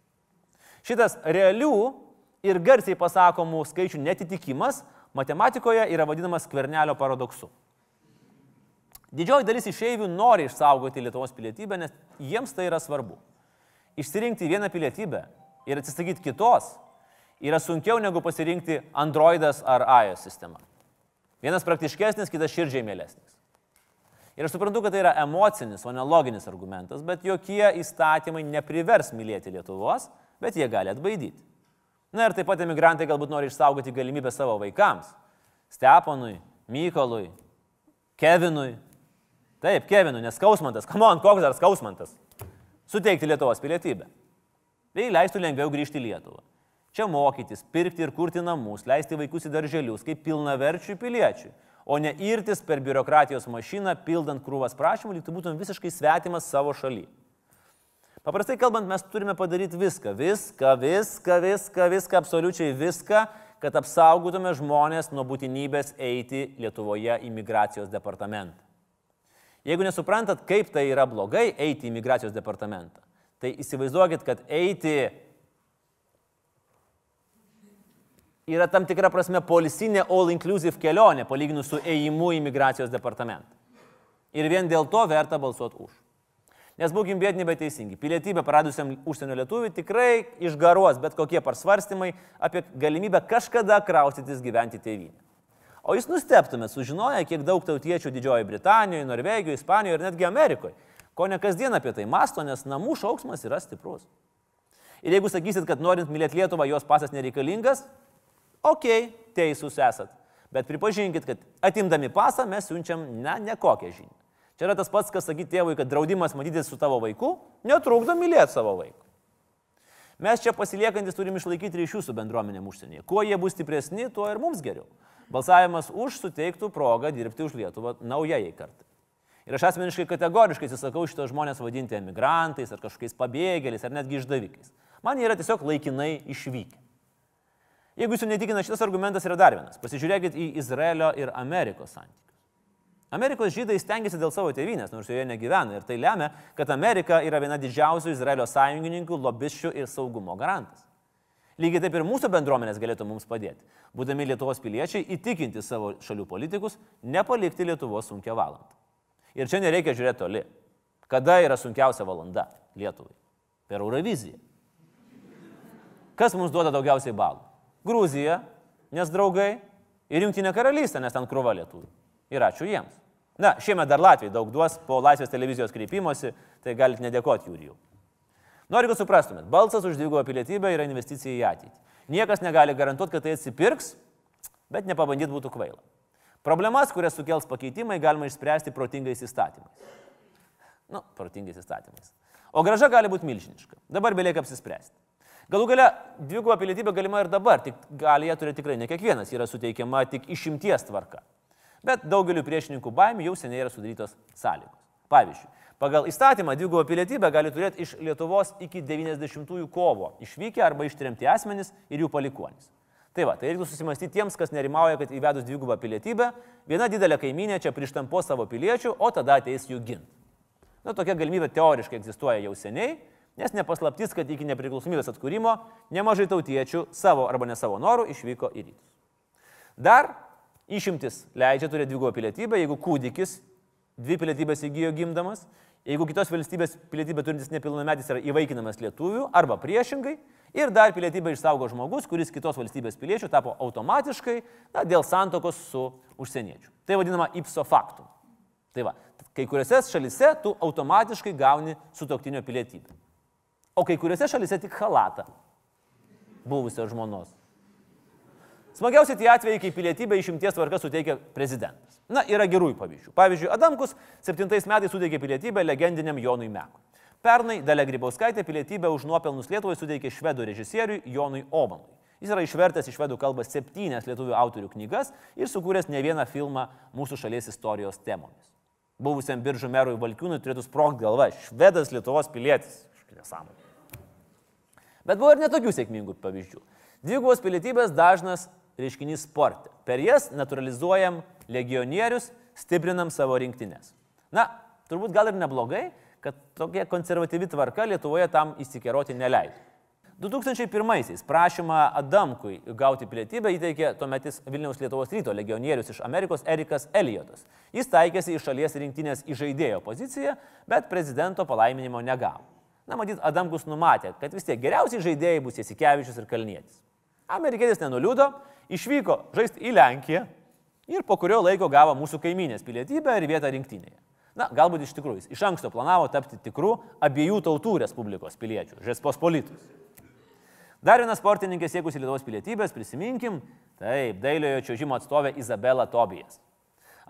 Šitas realių ir garsiai pasakomų skaičių netitikimas matematikoje yra vadinamas kvernelio paradoksu. Didžioji dalis išeivių nori išsaugoti Lietuvos pilietybę, nes jiems tai yra svarbu. Išsirinkti vieną pilietybę ir atsisakyti kitos yra sunkiau negu pasirinkti Androidas ar iOS sistemą. Vienas praktiškesnis, kitas širdžiai mėlesnis. Ir aš suprantu, kad tai yra emocinis, o ne loginis argumentas, bet jokie įstatymai neprivers mylėti Lietuvos, bet jie gali atbaidyti. Na ir taip pat emigrantai galbūt nori išsaugoti galimybę savo vaikams. Steponui, Mykolui, Kevinui. Taip, Kevinui, nes skausmantas. Kamon, koks dar skausmantas? suteikti Lietuvos pilietybę. Bei leistų lengviau grįžti į Lietuvą. Čia mokytis, pirkti ir kurti namus, leisti vaikus į darželius kaip pilnaverčių piliečių, o ne irtis per biurokratijos mašiną, pildant krūvas prašymų, lyg tu būtum visiškai svetimas savo šaly. Paprastai kalbant, mes turime padaryti viską, viską, viską, viską, viską, absoliučiai viską, kad apsaugotume žmonės nuo būtinybės eiti Lietuvoje į migracijos departamentą. Jeigu nesuprantat, kaip tai yra blogai eiti į migracijos departamentą, tai įsivaizduokit, kad eiti yra tam tikra prasme polisinė all-inclusive kelionė, palyginus su ėjimu į migracijos departamentą. Ir vien dėl to verta balsuoti už. Nes būkim bėdini, bet teisingi. Pilietybę praradusiam užsienio lietuviui tikrai išgaruos bet kokie parsvarstymai apie galimybę kažkada kraustytis gyventi tėvynę. O jūs nusteptumėt sužinoję, kiek daug tautiečių Didžiojoje Britanijoje, Norvegijoje, Ispanijoje ir netgi Amerikoje, ko ne kasdien apie tai masto, nes namų šauksmas yra stiprus. Ir jeigu sakysit, kad norint mylėti Lietuvą, jos pasas nereikalingas, okay, teisūs esat. Bet pripažinkit, kad atimdami pasą mes siunčiam ne, ne kokią žinią. Čia yra tas pats, kas sakyti tėvui, kad draudimas matyti su tavo vaiku netrukdo mylėti savo vaiką. Mes čia pasiliekantis turim išlaikyti ryšių su bendruomenėm užsienyje. Kuo jie bus stipresni, tuo ir mums geriau. Balsavimas už suteiktų progą dirbti už Lietuvą naujai kartai. Ir aš asmeniškai kategoriškai atsisakau šitos žmonės vadinti emigrantais ar kažkokiais pabėgėliais ar netgi išdavikais. Man jie yra tiesiog laikinai išvykę. Jeigu jūsų netikina šitas argumentas yra dar vienas. Pasižiūrėkit į Izraelio ir Amerikos santykius. Amerikos žydai stengiasi dėl savo tėvynės, nors joje negyvena. Ir tai lemia, kad Amerika yra viena didžiausių Izraelio sąjungininkų, lobiščių ir saugumo garantas. Lygiai taip ir mūsų bendruomenės galėtų mums padėti, būdami Lietuvos piliečiai, įtikinti savo šalių politikus, nepalikti Lietuvos sunkia valanda. Ir čia nereikia žiūrėti toli. Kada yra sunkiausia valanda Lietuvai? Per Euroviziją. Kas mums duoda daugiausiai balų? Gruzija, nes draugai, ir Junktinė karalystė, nes ten krūva lietuvių. Ir ačiū jiems. Na, šiemet dar Latvijai daug duos po Laisvės televizijos kreipimosi, tai galite nedėkoti jų. Noriu, kad suprastumėt, balsas už dvigubą pilietybę yra investicija į ateitį. Niekas negali garantuoti, kad tai atsipirks, bet nepabandyt būtų kvaila. Problemas, kurias sukels pakeitimai, galima išspręsti protingais įstatymais. Nu, protingais įstatymais. O graža gali būti milžiniška. Dabar belieka apsispręsti. Galų gale, dviguba pilietybė galima ir dabar, tik gali ją turėti tikrai ne kiekvienas, yra suteikiama tik išimties tvarka. Bet daugeliu priešininkų baimių jau seniai yra sudarytos sąlygos. Pavyzdžiui, pagal įstatymą dvigubą pilietybę gali turėti iš Lietuvos iki 90-ųjų kovo išvykę arba ištremti asmenys ir jų palikuonys. Tai va, tai reiktų susimastyti tiems, kas nerimauja, kad įvedus dvigubą pilietybę, viena didelė kaiminė čia prištampo savo piliečių, o tada ateis jų ginti. Na, tokia galimybė teoriškai egzistuoja jau seniai, nes nepaslaptis, kad iki nepriklausomybės atkūrimo nemažai tautiečių savo arba ne savo norų išvyko į rytus. Dar Išimtis leidžia turėti dvigubą pilietybę, jeigu kūdikis dvi pilietybės įgyjo gimdamas, jeigu kitos valstybės pilietybę turintis nepilnametis yra įvaikinamas lietuvių arba priešingai, ir dar pilietybę išsaugo žmogus, kuris kitos valstybės piliečių tapo automatiškai na, dėl santokos su užsieniečiu. Tai vadinama ipso factum. Tai va, kai kuriuose šalise tu automatiškai gauni sutoktinio pilietybę. O kai kuriuose šalise tik halatą buvusios žmonos. Smagiausia tie atvejai, kai pilietybę išimties tvarka suteikia prezidentas. Na, yra gerųjų pavyzdžių. Pavyzdžiui, Adamkus 7 metais suteikė pilietybę legendiniam Jonui Mekui. Pernai Dalia Grybauskaitė pilietybę už nuopelnus Lietuvai suteikė švedų režisieriui Jonui Omanui. Jis yra išvertęs iš švedų kalbą septynias lietuvių autorių knygas ir sukūręs ne vieną filmą mūsų šalies istorijos temomis. Buvusiam biržų merui Valkiūnui turėtų sprogti galva - švedas Lietuvos pilietis. Nesąmonė. Bet buvo ir netokių sėkmingų pavyzdžių. Dvigubos pilietybės dažnas reiškinys sporte. Per jas naturalizuojam legionierius, stiprinam savo rinktinės. Na, turbūt gal ir neblogai, kad tokia konservatyvi tvarka Lietuvoje tam įsikeroti neleido. 2001-aisiais prašymą Adamkui gauti pilietybę įteikė tuometis Vilniaus Lietuvos ryto legionierius iš Amerikos Erikas Eliotas. Jis taikėsi į šalies rinktinės įžaidėjo poziciją, bet prezidento palaiminimo negavo. Na, matyt, Adamkus numatė, kad vis tiek geriausiai žaidėjai bus Jasikevičius ir Kalnietis. Amerikietis nenuliūdo, išvyko žaisti į Lenkiją ir po kurio laiko gavo mūsų kaiminės pilietybę ir vietą rinktinėje. Na, galbūt iš tikrųjų jis iš anksto planavo tapti tikrų abiejų tautų Respublikos piliečių, Žespos politus. Dar viena sportininkė siekusi Lietuvos pilietybės, prisiminkim, taip, dailiojo čiūžimo atstovė Izabela Tobijas.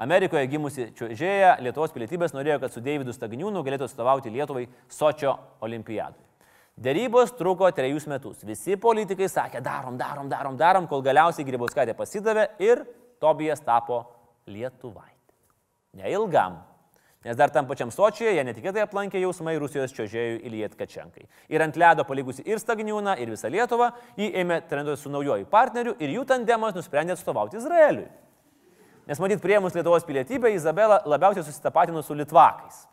Amerikoje gimusi čiuožėja Lietuvos pilietybės norėjo, kad su Deividu Stagniūnu galėtų atstovauti Lietuvai Sočio olimpiadui. Dėrybos truko trejus metus. Visi politikai sakė, darom, darom, darom, darom, kol galiausiai Grybauskaitė pasidavė ir Tobijas tapo Lietuvaitė. Neilgam. Nes dar tam pačiam Sočijoje jie netikėtai aplankė jausmai Rusijos čiuožėjų Iliet Kačenkai. Ir ant ledo palikusi ir Stagniūną, ir visą Lietuvą, jį ėmė treniruoti su naujoju partneriu ir jų tandemas nusprendė atstovauti Izraeliui. Nes matyt, prieimus Lietuvos pilietybę, Izabela labiausiai susitapatino su Litvakais.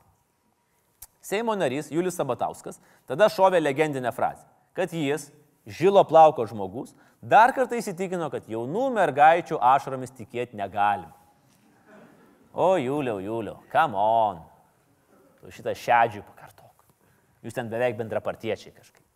Seimo narys Julius Sabatauskas tada šovė legendinę frazę, kad jis, žilo plauko žmogus, dar kartą įsitikino, kad jaunų mergaičių ašaromis tikėti negalim. O, Juliau, Juliau, come on. Tu šitą šedžių pakartok. Jūs ten beveik bendrapartiečiai kažkaip.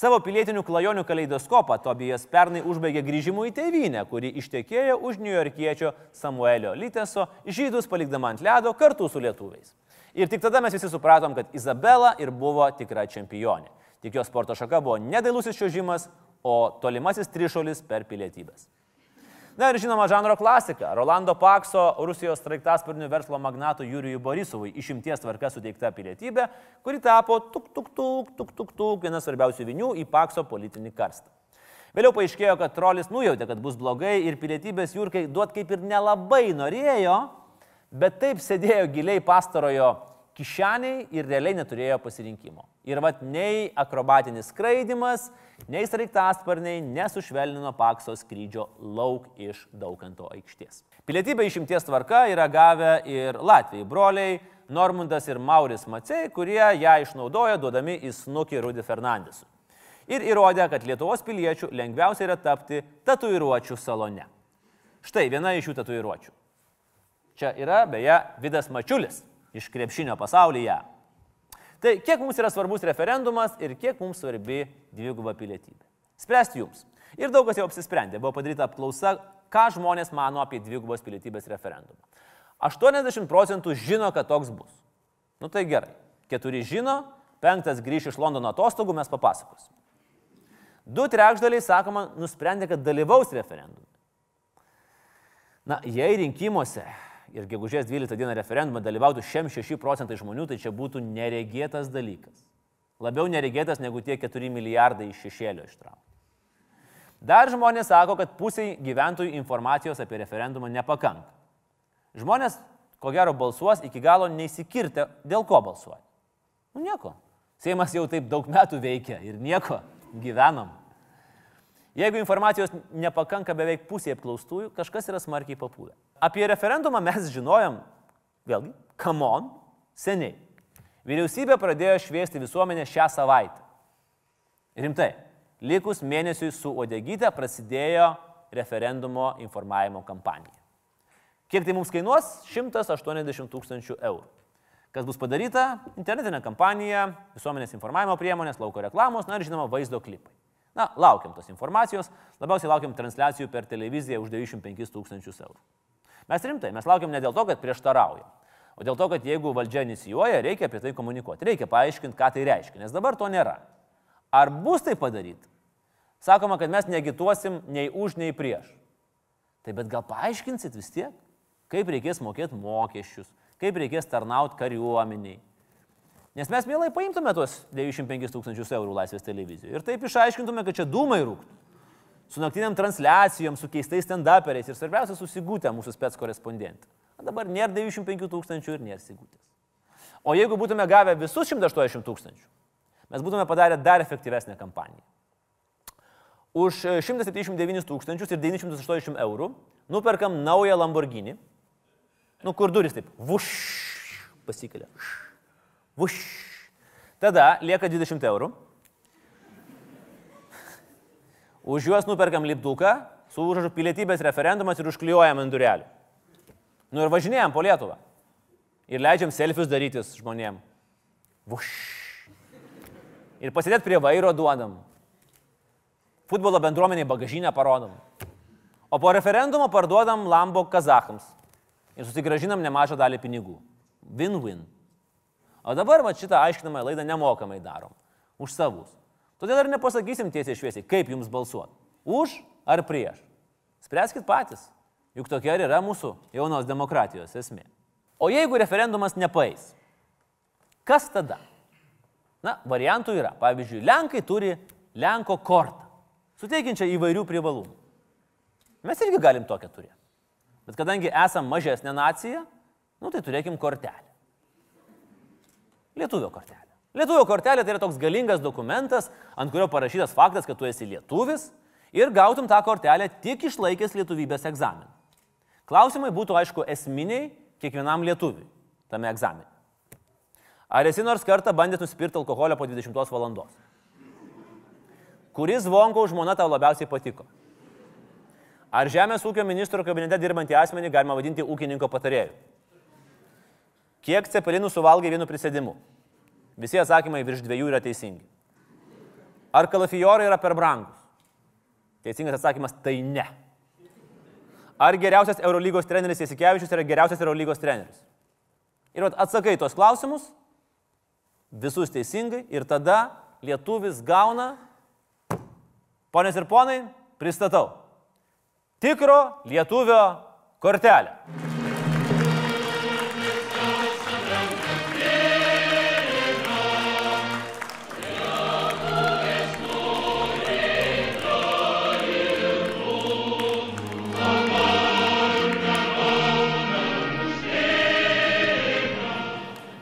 Savo pilietinių klajonių kaleidoskopą Tobijas pernai užbaigė grįžimu į tėvynę, kuri ištekėjo už niujorkiečio Samuelio Liteso, žydus palikdama ant ledo kartu su lietuviais. Ir tik tada mes visi supratom, kad Izabela ir buvo tikra čempionė. Tik jos sporto šaka buvo nedailusis šiožimas, o tolimasis trišolis per pilietybės. Na ir žinoma, žanro klasika. Rolando Pakso, Rusijos straiktasparnių verslo magnatų Jurijui Borisovui išimties tvarka suteikta pilietybė, kuri tapo tuk tuk tuk tuk tuk tuk vienas svarbiausių vinių į Pakso politinį karstą. Vėliau paaiškėjo, kad trolis nujautė, kad bus blogai ir pilietybės Jurkai duot kaip ir nelabai norėjo, bet taip sėdėjo giliai pastarojo kišeniai ir realiai neturėjo pasirinkimo. Ir vad nei akrobatinis skraidimas, nei sraigtasparniai nesušvelnino pakso skrydžio lauk iš Daukanto aikštės. Pilietybę išimties tvarka yra gavę ir Latvijai broliai Normundas ir Mauris Macei, kurie ją išnaudojo duodami į snukį Rudi Fernandesui. Ir įrodė, kad Lietuvos piliečių lengviausia yra tapti tatuiruočių salone. Štai viena iš jų tatuiruočių. Čia yra beje Vidas Mačiulis iš krepšinio pasaulyje. Tai kiek mums yra svarbus referendumas ir kiek mums svarbi dviguba pilietybė. Spręsti jums. Ir daug kas jau apsisprendė. Buvo padaryta apklausa, ką žmonės mano apie dvigubos pilietybės referendumą. 80 procentų žino, kad toks bus. Nu tai gerai. Keturi žino, penktas grįš iš Londono atostogų, mes papasakosim. Du trečdaliai, sakoma, nusprendė, kad dalyvaus referendume. Na, jei rinkimuose ir gegužės 12 dieną referendumą dalyvautų 6 procentai žmonių, tai čia būtų neregėtas dalykas. Labiau neregėtas negu tie 4 milijardai iš šešėlio ištraukti. Dar žmonės sako, kad pusiai gyventojų informacijos apie referendumą nepakanka. Žmonės, ko gero, balsuos iki galo neįsikirtę, dėl ko balsuoja. Nu nieko. Seimas jau taip daug metų veikia ir nieko, gyvenam. Jeigu informacijos nepakanka beveik pusė apklaustųjų, kažkas yra smarkiai papūdę. Apie referendumą mes žinojom, vėlgi, kamon, seniai. Vyriausybė pradėjo šviesti visuomenę šią savaitę. Rimtai, likus mėnesiui su Odegyte prasidėjo referendumo informavimo kampanija. Kiek tai mums kainuos? 180 tūkstančių eurų. Kas bus padaryta? Internetinė kampanija, visuomenės informavimo priemonės, lauko reklamos, na ir žinoma vaizdo klipai. Na, laukiam tos informacijos, labiausiai laukiam transliacijų per televiziją už 95 tūkstančius eurų. Mes rimtai, mes laukiam ne dėl to, kad prieštarauja, o dėl to, kad jeigu valdžia inicijuoja, reikia apie tai komunikuoti, reikia paaiškinti, ką tai reiškia, nes dabar to nėra. Ar bus tai padaryti? Sakoma, kad mes negituosim nei už, nei prieš. Tai bet gal paaiškinsit vis tiek, kaip reikės mokėti mokesčius, kaip reikės tarnauti kariuomeniai. Nes mes mielai paimtume tuos 95 tūkstančius eurų laisvės televizijoje ir taip išaiškintume, kad čia dūmai rūktų. Su naktiniam transliacijom, su keistais stand-uperiais ir svarbiausia susigūtę mūsų spets korespondentą. Dabar nėra 95 tūkstančių ir nėra sigūtės. O jeigu būtume gavę visus 180 tūkstančių, mes būtume padarę dar efektyvesnę kampaniją. Už 179 tūkstančius ir 980 eurų nuperkam naują Lamborghini, nu kur duris taip, vuš, pasikelia. Vuš. Tada lieka 20 eurų. Už juos nuperkam lipduką su užrašu pilietybės referendumas ir užklijuojam ant durelių. Nu ir važinėjom po Lietuvą. Ir leidžiam selfius darytis žmonėm. Vuš. Ir pasidėt prie vairo duodam. Futbolo bendruomeniai bagažinę parodom. O po referendumo parduodam Lambo kazahams. Ir susigražinam nemažą dalį pinigų. Win-win. O dabar va šitą aiškinamą laidą nemokamai darom. Už savus. Todėl ir nepasakysim tiesiai šviesiai, kaip jums balsuoti. Už ar prieš. Spręskit patys. Juk tokia ir yra mūsų jaunos demokratijos esmė. O jeigu referendumas nepaeis, kas tada? Na, variantų yra. Pavyzdžiui, Lenkai turi Lenko kortą, suteikiančią įvairių privalumų. Mes irgi galim tokią turėti. Bet kadangi esam mažesnė nacija, nu tai turėkim kortelę. Lietuvio kortelė. Lietuvio kortelė tai yra toks galingas dokumentas, ant kurio parašytas faktas, kad tu esi lietuvis ir gautum tą kortelę tik išlaikęs lietuvybės egzaminą. Klausimai būtų, aišku, esminiai kiekvienam lietuviui tame egzamine. Ar esi nors kartą bandęs nusipirkti alkoholio po 20 valandos? Kuris Vonko žmona tau labiausiai patiko? Ar Žemės ūkio ministro kabinete dirbantį asmenį galima vadinti ūkininko patarėju? Kiek cepelinų suvalgai vienu prisėdimu? Visi atsakymai virš dviejų yra teisingi. Ar kalafijorai yra per brangus? Teisingas atsakymas - tai ne. Ar geriausias Eurolygos treneris Jasikevičius yra geriausias Eurolygos treneris? Ir atsakai tuos klausimus, visus teisingai, ir tada lietuvis gauna, ponės ir ponai, pristatau, tikro lietuvio kortelę.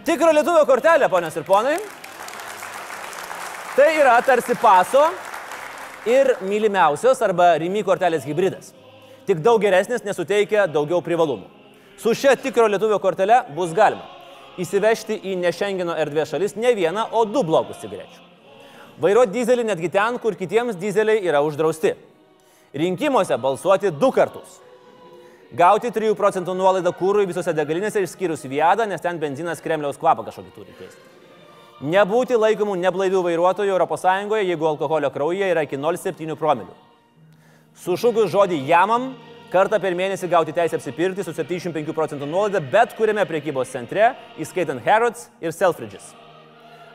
Tikro lietuvio kortelė, ponios ir ponai. Tai yra tarsi paso ir mylimiausios arba Rimy kortelės hybridas. Tik daug geresnis nesuteikia daugiau privalumų. Su šia tikro lietuvio kortelė bus galima įsivežti į nešengino erdvės šalis ne vieną, o du blokus cigarečių. Vairuoti dizelį netgi ten, kur kitiems dizeliai yra uždrausti. Rinkimuose balsuoti du kartus. Gauti 3 procentų nuolaidą kūrui visose degalinėse išskyrus viadą, nes ten benzinas Kremliaus kvapą kažkokį turi keisti. Nebūti laikomų neblaivių vairuotojų ES, jeigu alkoholio kraujyje yra iki 0,7 promilių. Sušūkus žodį jamam, kartą per mėnesį gauti teisę apsipirkti su 75 procentų nuolaida bet kuriame priekybos centre, įskaitant Harrods ir Selfridges.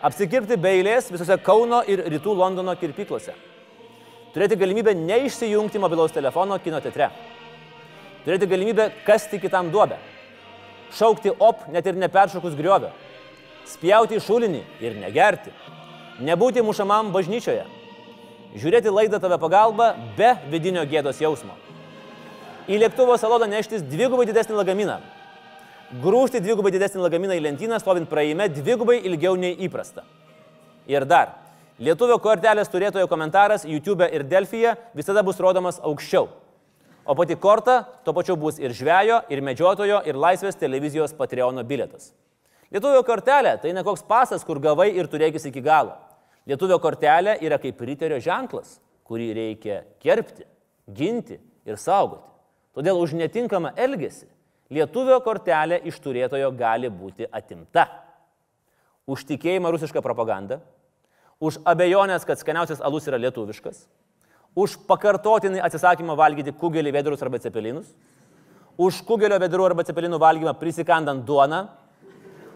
Apsikirpti be eilės visose Kauno ir Rytų Londono kirpyklose. Turėti galimybę neišsijungti mobilaus telefono kino teatre. Turėti galimybę kasti kitam duobę. Šaukti op net ir neperšokus griovę. Spjauti į šulinį ir negerti. Nebūti mušamam bažnyčioje. Žiūrėti laidą tave pagalba be vidinio gėdos jausmo. Į lėktuvo saloną neštis dvigubai didesnį lagaminą. Grūžti dvigubai didesnį lagaminą į lentyną, stovint praeime dvigubai ilgiau nei įprasta. Ir dar. Lietuvio kortelės turėtojo komentaras YouTube ir Delfyje visada bus rodomas aukščiau. O pati korta tuo pačiu bus ir žvejo, ir medžiotojo, ir laisvės televizijos Patreono biletas. Lietuvio kortelė tai ne koks pasas, kur gavai ir turėkis iki galo. Lietuvio kortelė yra kaip riterio ženklas, kurį reikia gerbti, ginti ir saugoti. Todėl už netinkamą elgesį lietuvio kortelė iš turėtojo gali būti atimta. Už tikėjimą rusišką propagandą, už abejonės, kad skaniausias alus yra lietuviškas, už pakartotinį atsisakymą valgyti kugelį vedrus arba cepelinus, už kugelio vedrų arba cepelinų valgymą prisikandant duoną,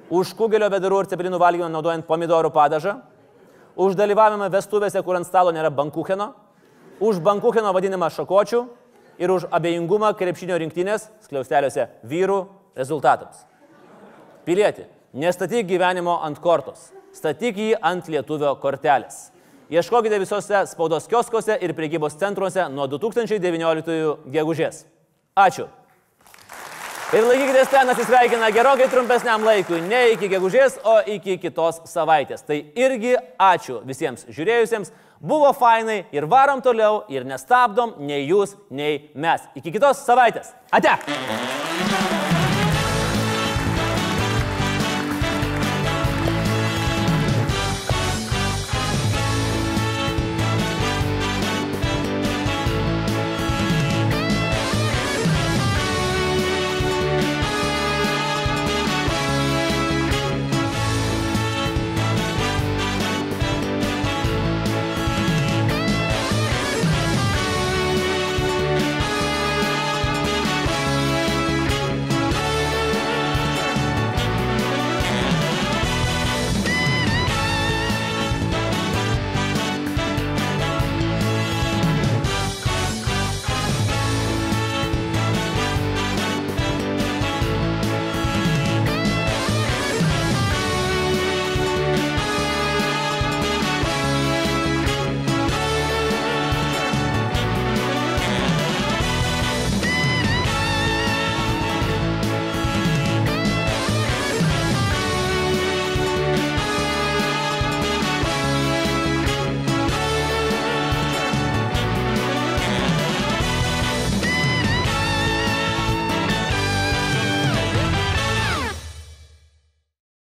už kugelio vedrų ir cepelinų valgymą naudojant pomidorų padažą, už dalyvavimą vestuvėse, kur ant stalo nėra bankucheno, už bankucheno vadinimą šakočių ir už abejingumą krepšinio rinktinės skliausteliuose vyrų rezultatams. Pilieti, nestatyk gyvenimo ant kortos, statyk jį ant lietuvio kortelės. Ieškokite visose spaudos kioskose ir priekybos centruose nuo 2019 gegužės. Ačiū. Ir laikykitės ten atsisveikina gerokai trumpesniam laikui, ne iki gegužės, o iki kitos savaitės. Tai irgi ačiū visiems žiūrėjusiems. Buvo fainai ir varom toliau ir nestabdom nei jūs, nei mes. Iki kitos savaitės. Ate.